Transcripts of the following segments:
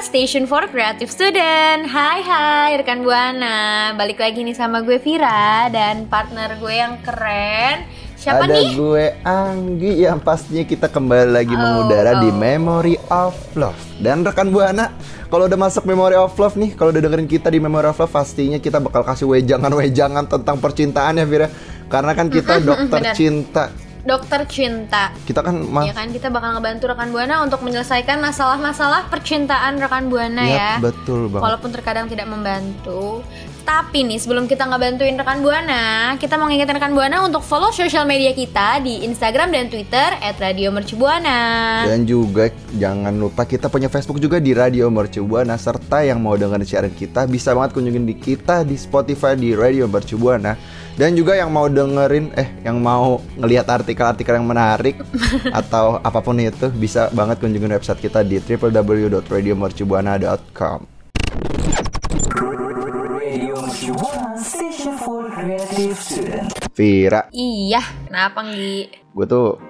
Buana, Station for Creative Student Hai hai rekan Buana Balik lagi nih sama gue Vira Dan partner gue yang keren Siapa Ada nih? gue Anggi yang pastinya kita kembali lagi Oh, mengudara di oh. Memory of Love. Dan rekan Buana, kalau udah masuk Memory of Love nih, kalau udah dengerin kita di Memory of Love, pastinya kita bakal kasih wejangan-wejangan tentang percintaan ya Vira. Karena kan kita dokter cinta. Dokter Cinta Kita kan Ya kan kita bakal ngebantu rekan Buana untuk menyelesaikan masalah-masalah percintaan rekan Buana Yap, ya betul banget. Walaupun terkadang tidak membantu Tapi nih sebelum kita ngebantuin rekan Buana Kita mau ngingetin rekan Buana untuk follow sosial media kita di Instagram dan Twitter At Radio Mercubuana Dan juga jangan lupa kita punya Facebook juga di Radio Mercu Buana serta yang mau dengerin siaran kita bisa banget kunjungin di kita di Spotify di Radio Mercu Buana. Dan juga yang mau dengerin eh yang mau ngelihat artikel-artikel yang menarik atau apa pun itu bisa banget kunjungin website kita di www.radiomercubuana.com. Vira, Iya, kenapa Nggi? gue tuh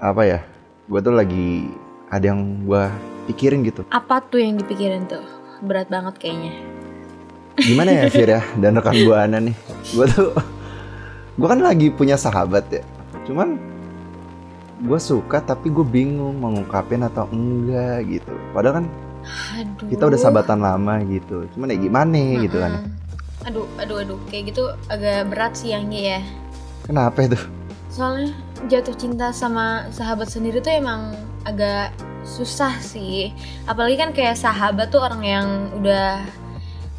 apa ya? Gue tuh lagi ada yang gue pikirin gitu. Apa tuh yang dipikirin tuh? Berat banget kayaknya gimana ya Fir ya dan rekan buana nih gue tuh gue kan lagi punya sahabat ya cuman gue suka tapi gue bingung mau ngungkapin atau enggak gitu padahal kan Aduh kita udah sahabatan lama gitu cuman ya gimana gitu kan. Aduh, aduh, aduh Kayak gitu agak berat sih yang ya kenapa itu? Soalnya jatuh cinta sama sahabat sendiri tuh emang agak susah sih. Apalagi kan kayak sahabat tuh orang yang udah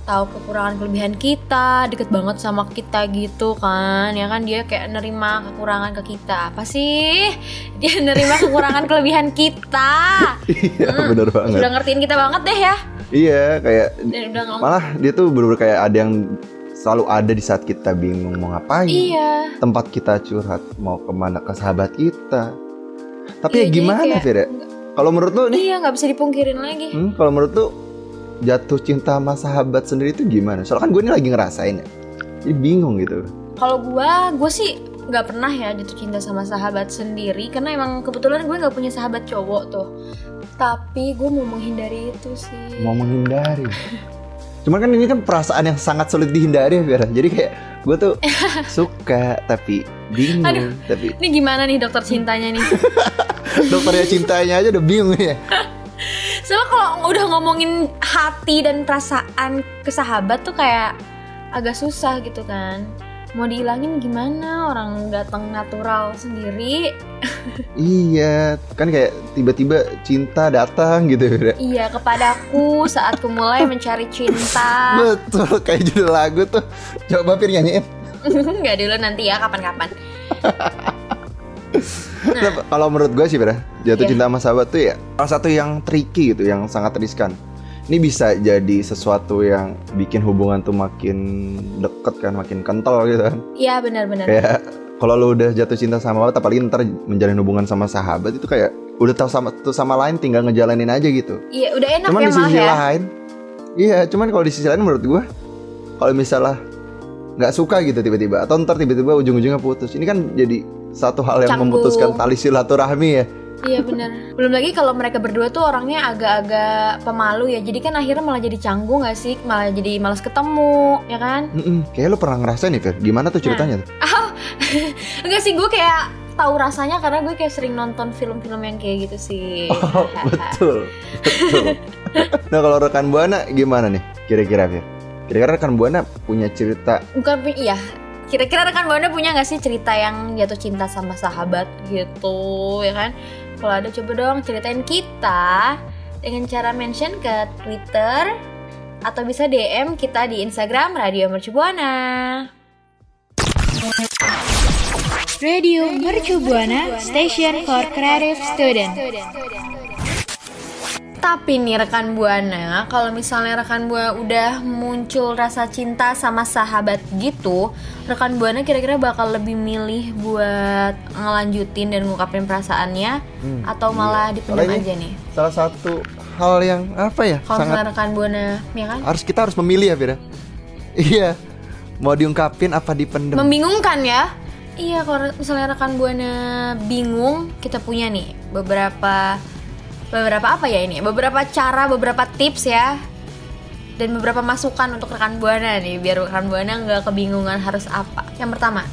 tahu kekurangan kelebihan kita deket banget sama kita gitu kan. Ya kan dia kayak nerima kekurangan ke kita. Apa sih? Dia nerima kekurangan kelebihan kita. Iya Hmm, bener banget. Udah ngertiin kita banget deh ya. Iya kayak dan udah malah dia tuh bener-bener kayak ada yang selalu ada di saat kita bingung mau ngapain iya tempat kita curhat mau ke mana ke sahabat kita tapi Iya, ya gimana kayak- Fir ya kalau menurut lu nih iya nggak bisa dipungkirin lagi Hmm, kalau menurut tuh jatuh cinta sama sahabat sendiri itu gimana? Soalnya kan gue ini lagi ngerasain ya. Jadi bingung gitu. Kalau gua, gue sih nggak pernah ya jatuh cinta sama sahabat sendiri karena emang kebetulan gue nggak punya sahabat cowok tuh. Tapi gue mau menghindari itu sih. Mau menghindari. Cuman kan ini kan perasaan yang sangat sulit dihindari ya, Vera. Jadi kayak gue tuh suka tapi bingung. Aduh. Tapi Ini gimana nih dokter cintanya nih? dokternya cintanya aja udah bingung ya. Soalnya kalau udah ngomongin hati dan perasaan ke sahabat tuh kayak agak susah gitu kan. Mau dihilangin gimana? Orang datang natural sendiri. iya, kan kayak tiba-tiba cinta datang gitu, Vera. Iya kepadaku saat ku mulai mencari cinta. Betul, kayak judul lagu tuh. Coba Fir nyanyiin. Nggak dulu nanti ya kapan-kapan. Nah. Kalau menurut gue sih, Vera, jatuh Iya. cinta sama sahabat tuh ya salah satu yang tricky gitu, yang sangat riskan. Ini bisa jadi sesuatu yang bikin hubungan tuh makin deket kan, makin kental gitu kan. Iya benar-benar. Kayak kalau lu udah jatuh cinta sama sahabat, apalagi ntar menjalin hubungan sama sahabat itu kayak udah tahu sama tuh sama lain tinggal ngejalanin aja gitu. Iya udah enak cuman ya di sisi ya. lain, iya, cuman kalau di sisi lain menurut gue, kalau misalnya nggak suka gitu tiba-tiba, atau ntar tiba-tiba ujung-ujungnya putus, ini kan jadi satu hal yang Canggung. memutuskan tali silaturahmi ya. Iya benar. Belum lagi kalau mereka berdua tuh orangnya agak-agak pemalu ya. Jadi kan akhirnya malah jadi canggung gak sih? Malah jadi malas ketemu, ya kan? Mm-mm. Kayaknya lu pernah ngerasain nih, Fir. Gimana tuh ceritanya tuh? enggak sih gue kayak tahu rasanya karena gue kayak sering nonton film-film yang kayak gitu sih Oh, betul, betul. nah kalau rekan buana gimana nih? Kira-kira Fir? Kira-kira rekan buana punya cerita bukan iya kira-kira rekan buana punya nggak sih cerita yang jatuh cinta sama sahabat gitu ya kan kalau ada coba dong ceritain kita dengan cara mention ke Twitter atau bisa DM kita di Instagram Radio Mercu Buana. Radio Mercu Buana, Station for Creative Student. Tapi nih rekan buana, kalau misalnya rekan buana udah muncul rasa cinta sama sahabat gitu, rekan buana kira-kira bakal lebih milih buat ngelanjutin dan ngungkapin perasaannya Hmm, atau malah iya. dipendam aja nih. salah satu hal yang apa ya? Kalau sangat rekan buana, ya kan? harus kita harus memilih ya Fir ya? Iya. Mau diungkapin apa dipendem? Membingungkan ya? Iya, kalau misalnya rekan buana bingung, kita punya nih beberapa beberapa apa ya ini? Beberapa cara, beberapa tips ya. Dan beberapa masukan untuk rekan buana nih, biar rekan buana nggak kebingungan harus apa. Yang pertama,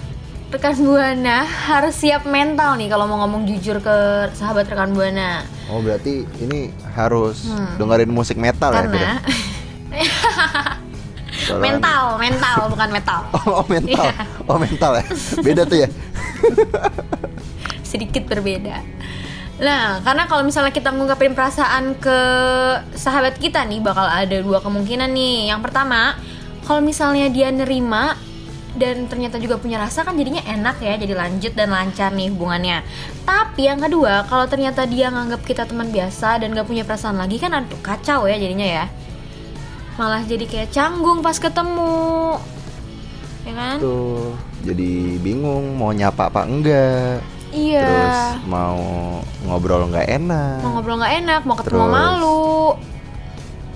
rekan buana harus siap mental nih kalau mau ngomong jujur ke sahabat rekan buana. Oh berarti ini harus Hmm. dengerin musik metal ya? Karena Soalnya- mental, mental bukan metal. Oh, oh, mental, Iya. oh mental ya. Beda tuh ya. sedikit berbeda. Nah, karena kalau misalnya kita ngungkapin perasaan ke sahabat kita nih bakal ada dua kemungkinan nih. Yang pertama, kalau misalnya dia nerima dan ternyata juga punya rasa kan jadinya enak ya, jadi lanjut dan lancar nih hubungannya. Tapi yang kedua, kalau ternyata dia nganggap kita teman biasa dan gak punya perasaan lagi kan aduh kacau ya jadinya ya. Malah jadi kayak canggung pas ketemu. Ya kan? Tuh, jadi bingung mau nyapa apa enggak. Iya. Terus mau ngobrol nggak enak. mau ngobrol nggak enak, mau ketemu Terus. malu.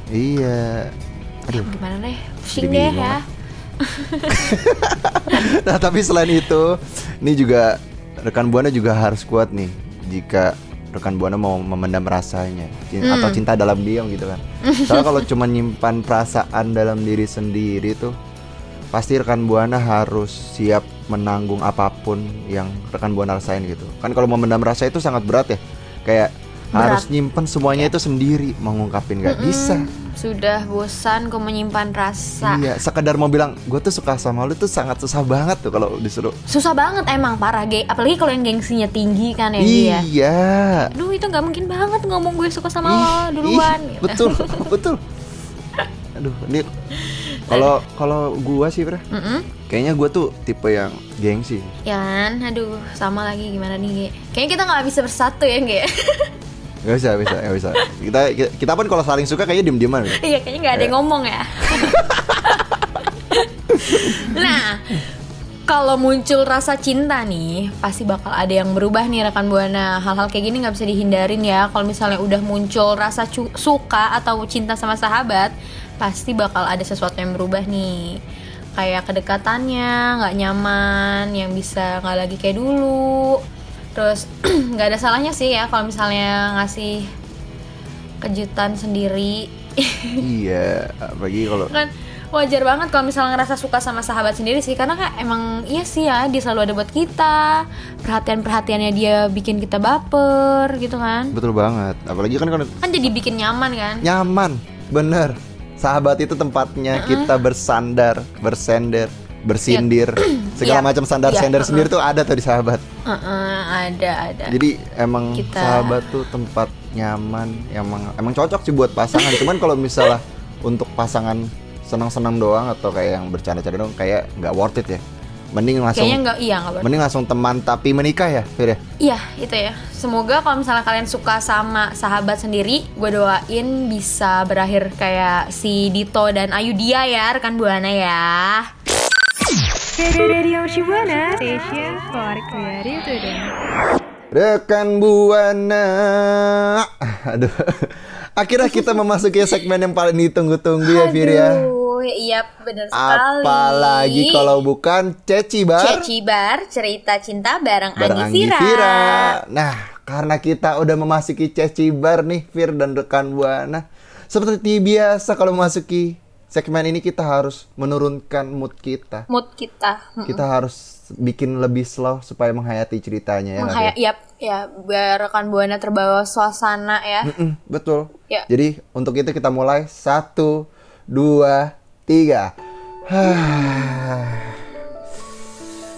Iya. Aduh. Gimana deh? Pusing deh ya. ah. Nah, tapi selain itu, ini juga rekan buana juga harus kuat nih jika rekan buana mau memendam rasanya Hmm. atau cinta dalam diam gitu kan. Soalnya kalau cuma nyimpan perasaan dalam diri sendiri tuh pasti rekan buana harus siap menanggung apa pun yang rekan buana rasain gitu. Kan kalau memendam rasa itu sangat berat ya. Kayak Berat. Harus nyimpen semuanya itu sendiri, mau ngungkapin nggak bisa. Sudah bosan kau menyimpan rasa. Iya, sekedar mau bilang gue tuh suka sama lu tuh sangat susah banget tuh kalau disuruh. Susah banget emang parah gay. Apalagi kalau yang gengsinya tinggi kan ya dia. Iya. Aduh itu nggak mungkin banget ngomong gue suka sama Ih, lo duluan. ih, gitu. betul, betul. Aduh, ini kalau kalau gua sih, Bro, Mm-mm. kayaknya gua tuh tipe yang gengsi. Ya kan, aduh sama lagi gimana nih Ge? Kayaknya kita nggak bisa bersatu ya Ge? Gak bisa, bisa, gak bisa. Kita kita pun kalau saling suka kayaknya diem-dieman. Iya kayaknya nggak ada yang ngomong ya. nah, kalau muncul rasa cinta nih, pasti bakal ada yang berubah nih rekan buana. Hal-hal kayak gini nggak bisa dihindarin ya. Kalau misalnya udah muncul rasa suka atau cinta sama sahabat, pasti bakal ada sesuatu yang berubah nih. Kayak kedekatannya nggak nyaman, yang bisa nggak lagi kayak dulu. Terus nggak ada salahnya sih ya kalau misalnya ngasih kejutan sendiri iya, apalagi kalau kan wajar banget kalau misalnya ngerasa suka sama sahabat sendiri sih karena kan emang iya sih ya dia selalu ada buat kita perhatian perhatiannya dia bikin kita baper gitu kan betul banget. Apalagi kan kan jadi bikin nyaman kan nyaman, bener. Sahabat itu tempatnya kita bersandar, bersender, bersindir, segala Iya. macam sandar Iya, sender uh-uh. sendiri tuh ada tuh di sahabat. Heeh, ada ada Jadi emang Kita- sahabat tuh tempat nyaman, emang emang cocok sih buat pasangan. Cuman kalau misalnya untuk pasangan senang-senang doang atau kayak yang bercanda-canda doang kayak nggak worth it ya. Mending langsung kayaknya nggak iya nggak mending langsung teman tapi menikah ya, Fir ya? iya itu ya semoga kalau misalnya kalian suka sama sahabat sendiri gue doain bisa berakhir kayak si Dito dan Ayu dia ya rekan buana ya Radio Shibuana, Station for Creative. Rekan Buana. Aduh. Akhirnya kita memasuki segmen yang paling ditunggu-tunggu ya, Fir ya. Aduh, iya bener sekali. Apalagi kalau bukan Ceci Bar. Ceci Bar cerita cinta bareng, bareng Anggi Anggi Vira. Vira. Nah, karena kita udah memasuki Ceci Bar nih, Fir dan rekan Buana. Seperti biasa kalau memasuki segmen ini kita harus menurunkan mood kita. mood kita Mm-mm. Kita harus bikin lebih slow supaya menghayati ceritanya ya. Menghaya- yap, ya biar rekan buana terbawa suasana ya Mm-mm, betul. Ya. Jadi untuk itu kita mulai satu, dua, tiga.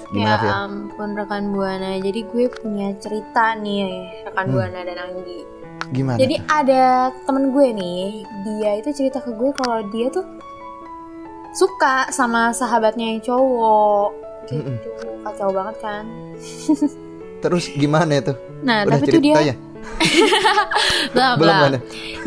Gimana ya Fir? ampun rekan buana jadi gue punya cerita nih rekan Hmm. buana dan Anggi Gimana? Jadi ada temen gue nih, dia itu cerita ke gue kalau dia tuh suka sama sahabatnya yang cowok. Gitu, kacau banget kan. Terus gimana itu? Nah, Udah tapi tuh dia ceritanya? Belum mana?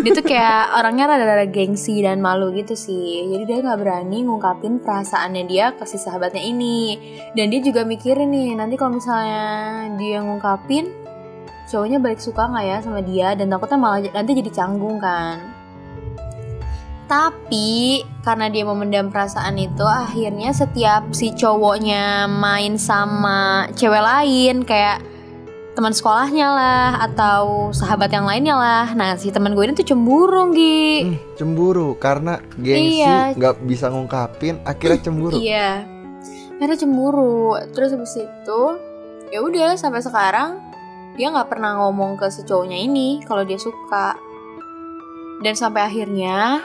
Dia tuh kayak orangnya rada-rada gengsi dan malu gitu sih. Jadi dia nggak berani ngungkapin perasaannya dia ke si sahabatnya ini. Dan dia juga mikirin nih, nanti kalau misalnya dia ngungkapin cowoknya balik suka nggak ya sama dia dan takutnya malah nanti jadi canggung kan. Tapi karena dia memendam perasaan itu akhirnya setiap si cowoknya main sama cewek lain kayak teman sekolahnya lah atau sahabat yang lainnya lah. Nah si teman gue ini tuh cemburu Gi. Hmm, cemburu karena gengsi Iya. nggak bisa ngungkapin akhirnya cemburu. Iya. Akhirnya cemburu. Terus habis itu ya udah sampai sekarang dia nggak pernah ngomong ke si cowoknya ini kalau dia suka. Dan sampai akhirnya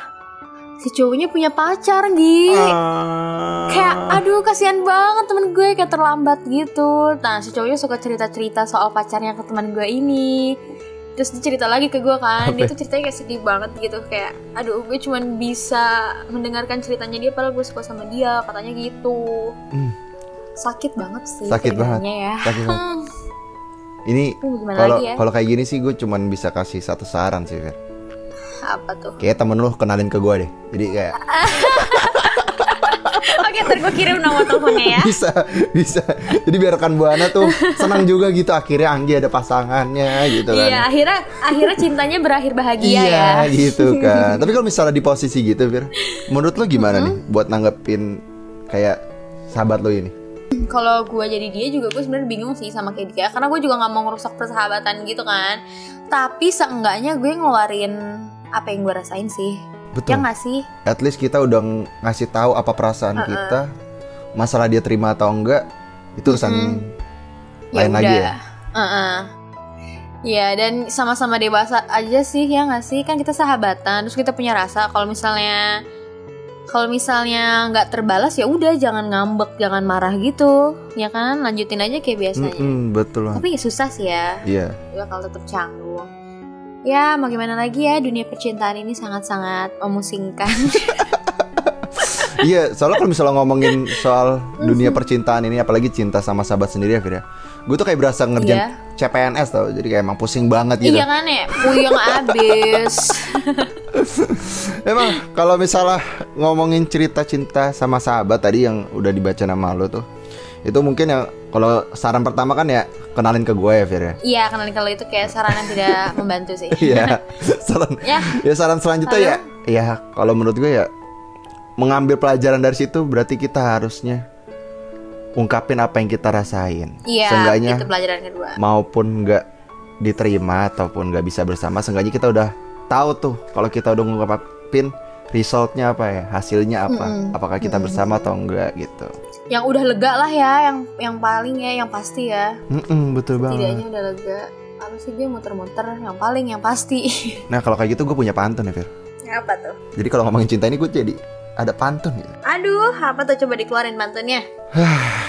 si cowoknya punya pacar Gi. Ah. kayak aduh kasihan banget temen gue kayak terlambat gitu nah si cowoknya suka cerita cerita soal pacarnya ke teman gue ini terus dia cerita lagi ke gue kan dia Apa? tuh ceritanya kayak sedih banget gitu kayak aduh gue cuman bisa mendengarkan ceritanya dia padahal gue suka sama dia katanya gitu Hmm. sakit banget sih Sakit banget. ya Sakit banget. Ini kalau lagi ya kalau kayak gini sih gue cuman bisa kasih satu saran sih, Fir. Apa tuh Kayak temen lu kenalin ke gue deh. Jadi kayak oke ntar gue kirim nomor teleponnya ya bisa bisa. Jadi biar rekan buana tuh senang juga gitu akhirnya Anggi ada pasangannya gitu kan. iya akhirnya akhirnya cintanya berakhir bahagia iya ya gitu kan. Tapi kalau misalnya di posisi gitu, Fir, menurut lu gimana nih buat nanggepin kayak sahabat lu ini? kalau gue jadi dia juga gue sebenarnya bingung sih sama kayak dia karena gue juga nggak mau ngerusak persahabatan gitu kan tapi seenggaknya gue ngeluarin apa yang gue rasain sih ya Betul. nggak sih At least kita udah ng- ngasih tahu apa perasaan kita. Masalah dia terima atau enggak itu urusan lain lagi ya. Heeh. Ya dan sama-sama dewasa aja sih ya nggak sih kan kita sahabatan terus kita punya rasa kalau misalnya kalau misalnya nggak terbalas ya udah jangan ngambek jangan marah gitu ya kan lanjutin aja kayak biasanya Mm-mm, betul banget. tapi ya susah sih ya Iya. juga kalau tetap canggung. Ya mau gimana lagi ya dunia percintaan ini sangat-sangat memusingkan. Iya, soalnya kalau misalnya ngomongin soal dunia percintaan ini apalagi cinta sama sahabat sendiri ya, Fir ya. Gue tuh kayak berasa ngerjain Iya. CPNS tau, jadi kayak emang pusing banget gitu. iya kan ya, puyeng abis. Emang kalau misalnya ngomongin cerita cinta sama sahabat tadi yang udah dibaca nama lo tuh, itu mungkin yang kalau saran pertama kan ya kenalin ke gue ya, Fir ya. Iya kenalin kalau itu kayak saran yang tidak membantu sih. Iya. saran Ya. ya saran selanjutnya ya ya kalau menurut gue ya mengambil pelajaran dari situ berarti kita harusnya ungkapin apa yang kita rasain. Iya, Seenggaknya itu pelajaran kedua. maupun nggak diterima ataupun nggak bisa bersama, seenggaknya kita udah tahu tuh kalau kita udah ngungkapin resultnya apa ya, hasilnya apa, Mm-mm. apakah kita bersama atau enggak gitu. Yang udah lega lah ya, yang yang paling ya, yang pasti ya. Mm-mm, betul banget. Setidaknya udah lega. Apa sih gue muter-muter, yang paling yang pasti. Nah kalau kayak gitu gue punya pantun ya Fir. apa tuh? Jadi kalau ngomongin cinta ini gue jadi ada pantun gitu. Aduh, apa tuh coba dikeluarin pantunnya?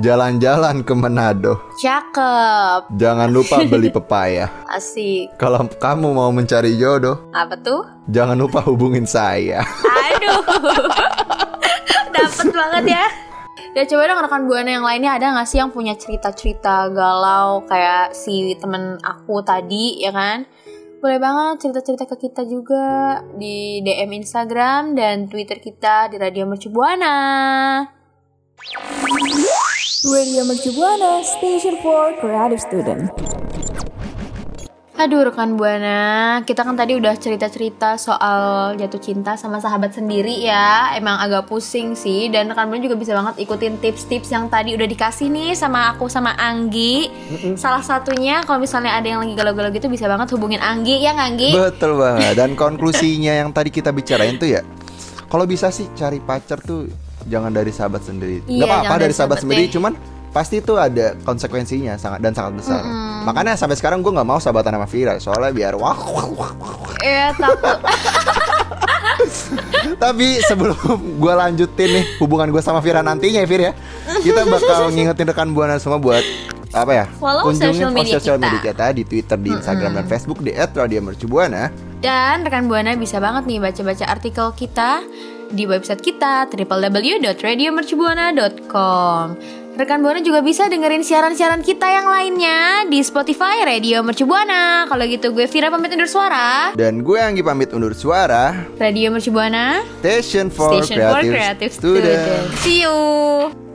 Jalan-jalan ke Manado. Cakep, Jangan lupa beli pepaya. asik. Kalau kamu mau mencari jodoh, Apa tuh? jangan lupa hubungin saya. Aduh, dapet banget ya. Ya coba dong rekan buana yang lainnya ada gak sih yang punya cerita-cerita galau kayak si temen aku tadi ya kan? Boleh banget cerita-cerita ke kita juga di DM Instagram dan Twitter kita di Radio Mercu Buana. Radio Mercu Buana, Station for Creative Student. Aduh rekan Buana, kita kan tadi udah cerita-cerita soal jatuh cinta sama sahabat sendiri ya Emang agak pusing sih Dan rekan Buana juga bisa banget ikutin tips-tips yang tadi udah dikasih nih sama aku sama Anggi Salah satunya kalau misalnya ada yang lagi galau-galau gitu bisa banget hubungin Anggi ya Anggi? Betul banget. Dan konklusinya yang tadi kita bicarain tuh ya, kalau bisa sih cari pacar tuh jangan dari sahabat sendiri. Iya, Gak apa-apa dari dari sahabat sahabat sendiri, deh. cuman pasti itu ada konsekuensinya sangat dan sangat besar. Makanya sampai sekarang gue nggak mau sahabatan sama Vira soalnya biar wah. wah, wah, wah. Eh takut. Tapi sebelum gue lanjutin nih hubungan gue sama Vira nantinya ya Vira ya, kita bakal ngingetin rekan buana semua buat apa ya? Follow social media social kita. media kita di Twitter, di Instagram dan Facebook di @radiomercubuana. Dan rekan Buana bisa banget nih baca-baca artikel kita di website kita www.radiomercubuana.com. Rekan Buana juga bisa dengerin siaran-siaran kita yang lainnya di Spotify Radio Mercubuana. Kalau gitu gue Vira pamit undur suara. Dan gue Anggi pamit undur suara. Radio Mercubuana, Station for Station for Creative, Creative Student. Student. See you.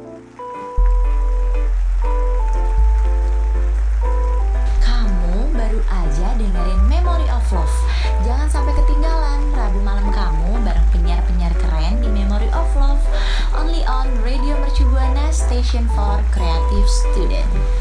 Only on Radio Mercubuana Station for Creative Student.